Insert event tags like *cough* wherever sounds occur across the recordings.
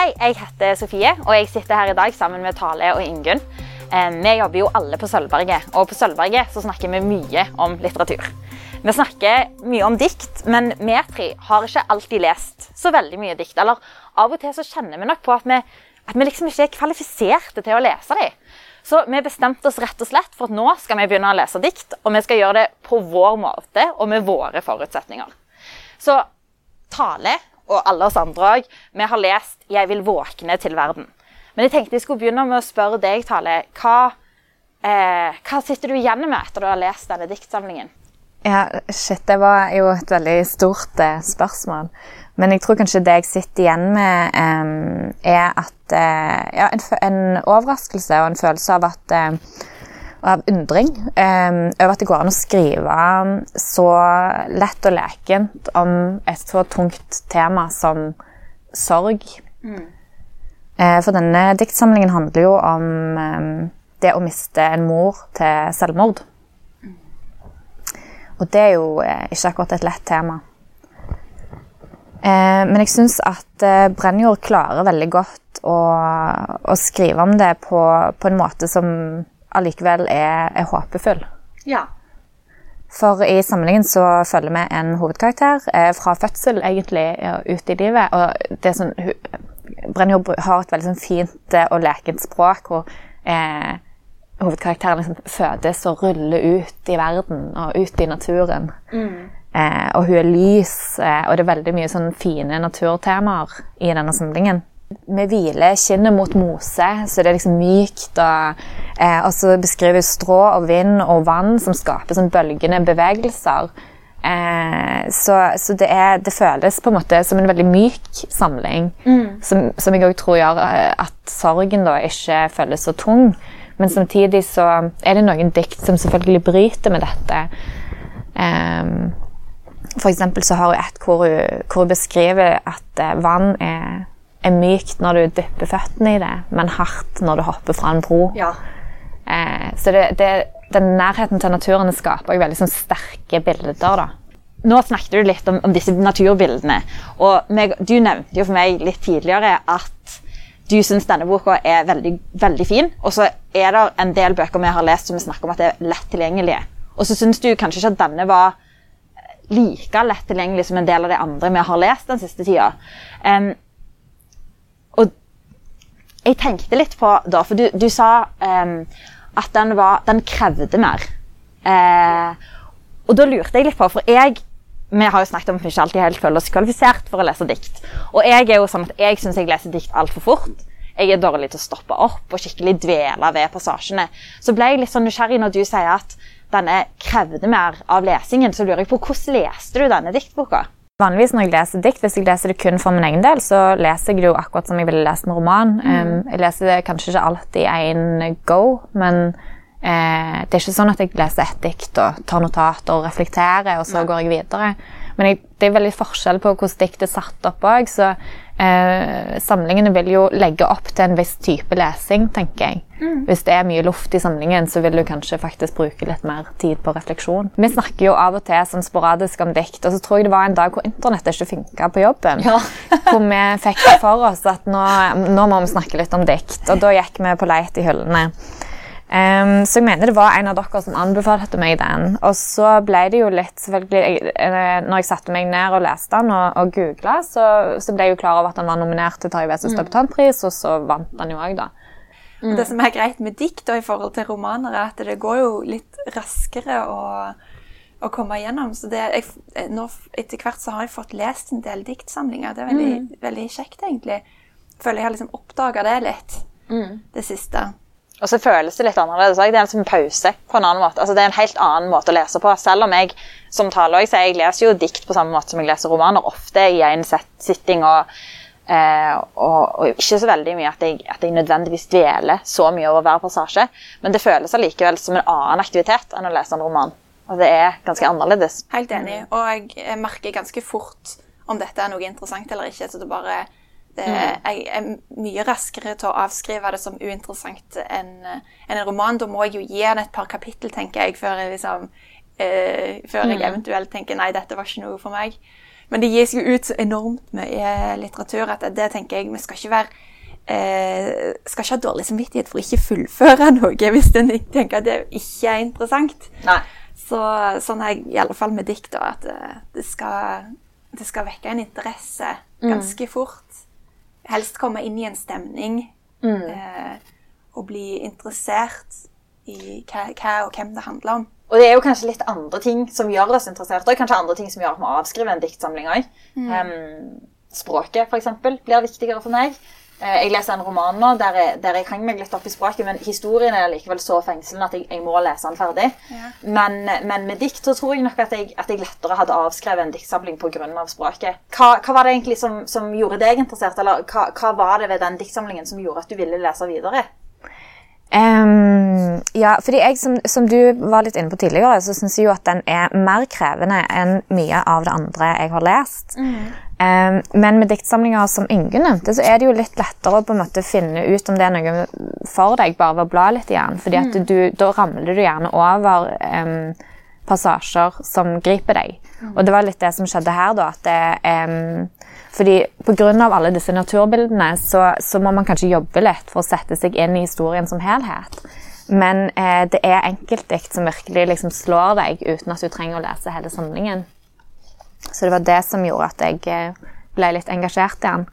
Hei, jeg heter Sofie, og jeg sitter her i dag sammen med Tale og Ingunn. Vi jobber jo alle på Sølvberget, og på Sølvberget så snakker vi mye om litteratur. Vi snakker mye om dikt, men vi tre har ikke alltid lest så veldig mye dikt. Eller av og til så kjenner vi nok på at vi, at vi liksom ikke er kvalifiserte til å lese dem. Så vi bestemte oss rett og slett for at nå skal vi begynne å lese dikt, og vi skal gjøre det på vår måte og med våre forutsetninger. Så Tale og alle oss andre òg, vi har lest 'Jeg vil våkne til verden'. Men jeg tenkte jeg skulle begynne med å spørre deg, Tale. Hva, eh, hva sitter du igjen med etter du har lest denne diktsamlingen? Ja, shit, det var jo et veldig stort eh, spørsmål. Men jeg tror kanskje det jeg sitter igjen med, eh, er at eh, Ja, en, en overraskelse og en følelse av at eh, av undring eh, over at det går an å skrive så lett og lekent om et så tungt tema som sorg. Eh, for denne diktsamlingen handler jo om eh, det å miste en mor til selvmord. Og det er jo eh, ikke akkurat et lett tema. Eh, men jeg syns at Brennjord klarer veldig godt å, å skrive om det på, på en måte som allikevel er, er håpefull. Ja. For i samlingen så følger vi en hovedkarakter eh, fra fødsel egentlig ut i livet. Og det sånn, Brennjord har et veldig sånn fint eh, og lekent språk hvor eh, hovedkarakteren liksom fødes og ruller ut i verden og ut i naturen. Eh, og hun er lys, eh, og det er veldig mye sånn fine naturtemaer i denne samlingen. Vi hviler kinnet mot mose, så det er liksom mykt. Og, eh, og så beskriver hun strå og vind og vann som skaper sånn bølgende bevegelser. Eh, så så det, er, det føles på en måte som en veldig myk samling. Som, som jeg òg tror gjør eh, at sorgen da ikke føles så tung. Men samtidig så er det noen dikt som selvfølgelig bryter med dette. Eh, for eksempel så har hun et hvor hun, hvor hun beskriver at eh, vann er, er mykt når du dypper føttene i det, men hardt når du hopper fra en bro. Ja. Eh, så det, det, den nærheten til naturen skaper veldig sånn sterke bilder. da. Nå snakket du litt om, om disse naturbildene. og meg, Du nevnte jo for meg litt tidligere at du syns denne boka er veldig, veldig fin. Og så er det en del bøker vi har lest som vi snakker om at det er lett tilgjengelige. Og så syns du kanskje ikke at denne var like lett tilgjengelig som en del av de andre vi har lest den siste tida. Og jeg tenkte litt på da, for du, du sa um, at den, var, den krevde mer. Uh, og da lurte jeg litt på, for jeg vi har jo snakket om at vi ikke alltid helt føler oss kvalifisert for å lese dikt. Og jeg er jo sånn at jeg syns jeg leser dikt altfor fort. Jeg er dårlig til å stoppe opp og skikkelig dvele ved passasjene. Så ble jeg litt sånn nysgjerrig når du sier at denne krevde mer av lesingen. Så lurer jeg på hvordan leste du denne diktboka? Vanligvis når jeg leser dikt, hvis jeg leser det kun for min egen del, så leser jeg det jo akkurat som jeg ville lest en roman. Um, jeg leser det kanskje ikke alltid en go, men uh, det er ikke sånn at jeg leser et dikt og tar notater og reflekterer, og så går jeg videre. Men jeg, det er veldig forskjell på hvordan diktet er satt opp òg, så eh, samlingene vil jo legge opp til en viss type lesing, tenker jeg. Hvis det er mye luft i samlingen, så vil du kanskje faktisk bruke litt mer tid på refleksjon. Vi snakker jo av og til sånn sporadisk om dikt, og så tror jeg det var en dag hvor internett ikke funka på jobben. Ja. *laughs* hvor vi fikk det for oss at nå, nå må vi snakke litt om dikt, og da gikk vi på leit i hyllene. Ehm, så jeg mener det var en av dere som anbefalte meg den. Og så ble det jo litt selvfølgelig, jeg, eh, Når jeg satte meg ned og leste den og, og googla, så, så ble jeg jo klar over at den var nominert til Tarjei Vesaas debutantpris, og så vant den jo òg, da. Og Det som er greit med dikt og i forhold til romaner, er at det går jo litt raskere å, å komme igjennom. Så det, jeg, nå, etter hvert så har jeg fått lest en del diktsamlinger. Det er veldig, veldig kjekt, egentlig. Føler jeg har liksom oppdaga det litt det siste. Og så føles det litt annerledes. òg. Det er en pause på en annen måte. Altså, det er en helt annen måte å lese på. Selv om jeg som taler sier, jeg leser jo dikt på samme måte som jeg leser romaner, ofte i set- sitting. og Eh, og, og ikke så veldig mye at jeg, at jeg nødvendigvis dveler så mye over hver passasje. Men det føles allikevel som en annen aktivitet enn å lese en roman. Og det er ganske annerledes. Helt enig. Og jeg merker ganske fort om dette er noe interessant eller ikke. Så det bare det, Jeg er mye raskere til å avskrive det som uinteressant enn en roman. Da må jeg jo gi den et par kapittel, tenker jeg, før jeg liksom eh, Før jeg eventuelt tenker nei, dette var ikke noe for meg. Men det gis jo ut så enormt mye litteratur at det tenker jeg Vi skal ikke være eh, skal ikke ha dårlig samvittighet for å ikke fullføre noe hvis en tenker at det ikke er interessant. Nei. Så, sånn er jeg i alle fall med dikt, da, at eh, det skal, det skal vekke en interesse ganske fort. Helst komme inn i en stemning eh, og bli interessert i hva, hva og hvem det handler om. Og det er jo kanskje litt andre ting som gjør oss interessert, og kanskje andre ting som gjør at vi avskriver en diktsamling òg. språket, for eksempel, blir viktigere for meg. Eh, Jeg leser en roman nå der jeg, der jeg hang meg litt opp i språket, men historien er likevel så fengslende at jeg, jeg må lese den ferdig. Ja. Men, men med dikt så tror jeg nok at jeg, at jeg lettere hadde avskrevet en diktsamling pga. språket. Hva, hva var det egentlig som, som gjorde deg interessert, eller hva, hva var det ved den diktsamlingen som gjorde at du ville lese videre? Um, ja, fordi jeg, som, som du var litt inne på tidligere, så syns jeg jo at den er mer krevende enn mye av det andre jeg har lest. Ehm, men med diktsamlinger som Ingunn nevnte, så er det jo litt lettere å på en måte finne ut om det er noe for deg bare ved å bla litt i den. fordi at da ramler du gjerne over ehm, passasjer som griper deg. Og det var litt det som skjedde her, da. at det, em, fordi Pga. alle disse naturbildene så, så må man kanskje jobbe litt for å sette seg inn i historien som helhet. Men eh, det er enkeltdikt som virkelig liksom slår deg uten at du trenger å lese hele samlingen. Så det var det som gjorde at jeg eh, ble litt engasjert i den.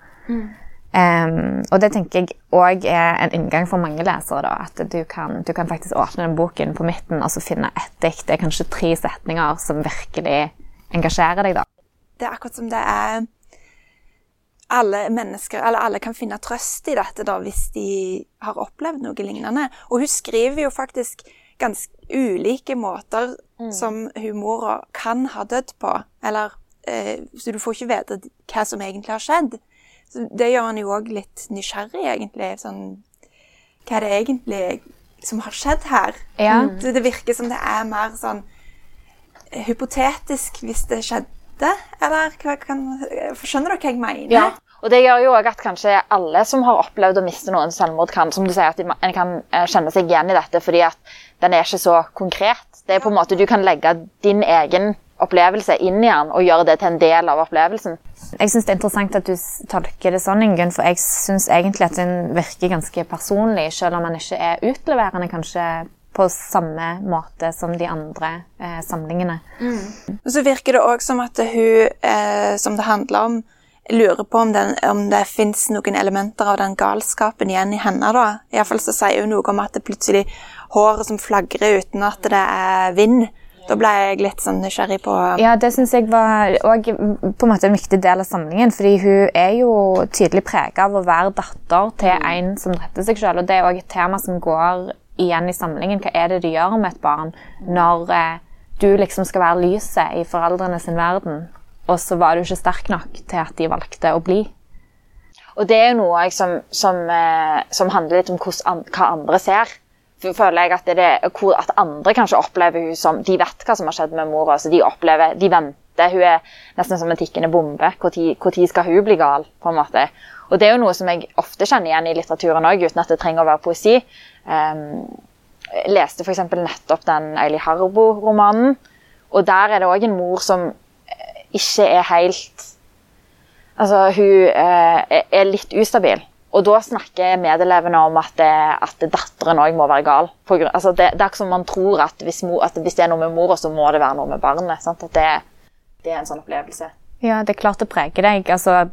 Um, og det tenker jeg òg er en inngang for mange lesere. da, At du kan, du kan faktisk åpne den boken på midten og så finne ett dikt. Det er kanskje tre setninger som virkelig engasjerer deg. da. Det er akkurat som det er alle mennesker, eller alle kan finne trøst i dette da, hvis de har opplevd noe lignende. Og hun skriver jo faktisk ganske ulike måter som humorer kan ha dødd på. Eller, eh, så du får ikke vite hva som egentlig har skjedd. Så det gjør han jo òg litt nysgjerrig, egentlig. Sånn, hva er det egentlig som har skjedd her? Ja. Det, det virker som det er mer sånn eh, hypotetisk hvis det skjedde. Eller hva kan, skjønner dere hva jeg mener? Ja, og det gjør jo også at kanskje alle som har opplevd å miste noen selvmord, kan som du sier, at en kan eh, kjenne seg igjen i dette, fordi at den er ikke så konkret. Det er på en måte Du kan legge din egen opplevelse inn i den og gjøre det til en del av opplevelsen. Jeg syns det er interessant at du tolker det sånn, Ingunn, for jeg syns egentlig at den virker ganske personlig, selv om den ikke er utleverende kanskje på samme måte som de andre eh, samlingene. Og så virker det òg som at hun, eh, som det handler om, lurer på om, den, om det fins noen elementer av den galskapen igjen i henne. da. Iallfall så sier hun noe om at det plutselig håret som flagrer uten at det er vind. Da ble jeg litt sånn nysgjerrig på Ja, det syns jeg var òg en en viktig del av samlingen. fordi hun er jo tydelig prega av å være datter til en som drepte seg sjøl. Og det er òg et tema som går igjen i samlingen. Hva er det du gjør med et barn når eh, du liksom skal være lyset i foreldrene sin verden, og så var du ikke sterk nok til at de valgte å bli? Og det er jo noe som, som, eh, som handler litt om an, hva andre ser. For føler jeg at, det at andre kanskje opplever hun som De vet hva som har skjedd med mora, så de opplever, de venter. Hun er nesten som en tikkende bombe. Når skal hun bli gal? på en måte? Og det er jo noe som jeg ofte kjenner igjen i litteraturen òg, uten at det trenger å være poesi. Um, jeg leste f.eks. nettopp den Eili Harbo-romanen, og der er det òg en mor som ikke er helt Altså, hun eh, er litt ustabil. Og da snakker medelevene om at, det, at datteren òg må være gal. Grunn, altså det, det er ikke som man tror at hvis, mor, at hvis det er noe med mora, så må det være noe med barnet. Sant? At det, det er en sånn opplevelse. Ja, det er klart det preger deg. altså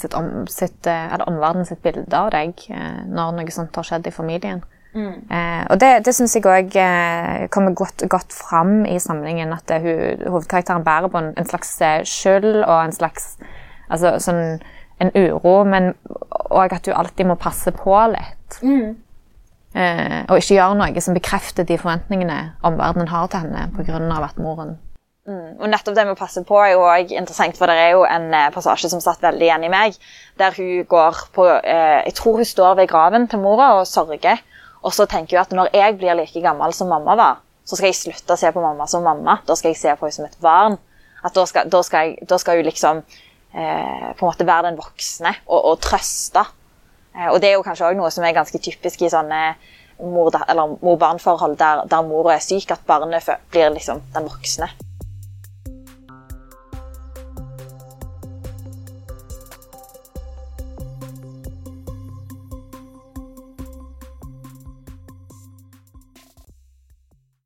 sitt, om, sitt, eh, eller omverdenen sitt bilde av deg eh, når noe sånt har skjedd i familien. Eh, og det, det syns jeg òg eh, kommer godt, godt fram i samlingen. At det, hun, hovedkarakteren bærer på en, en slags eh, skyld og en slags altså, sånn, en uro, men òg at du alltid må passe på litt. Eh, og ikke gjøre noe som bekrefter de forventningene omverdenen har til henne pga. at moren Og nettopp det med å passe på er jo også interessant, for det er jo en eh, passasje som satt veldig igjen i meg, der hun går på eh, Jeg tror hun står ved graven til mora og sørger, og så tenker jeg at når jeg blir like gammel som mamma var, så skal jeg slutte å se på mamma som mamma. Da skal jeg se på henne som et barn. At da skal, da skal, jeg, da skal hun liksom eh, på en måte være den voksne og, og trøste. Eh, og det er jo kanskje også noe som er ganske typisk i sånne mor- mor-barn-forhold der, der mora er syk, at barnet blir liksom den voksne.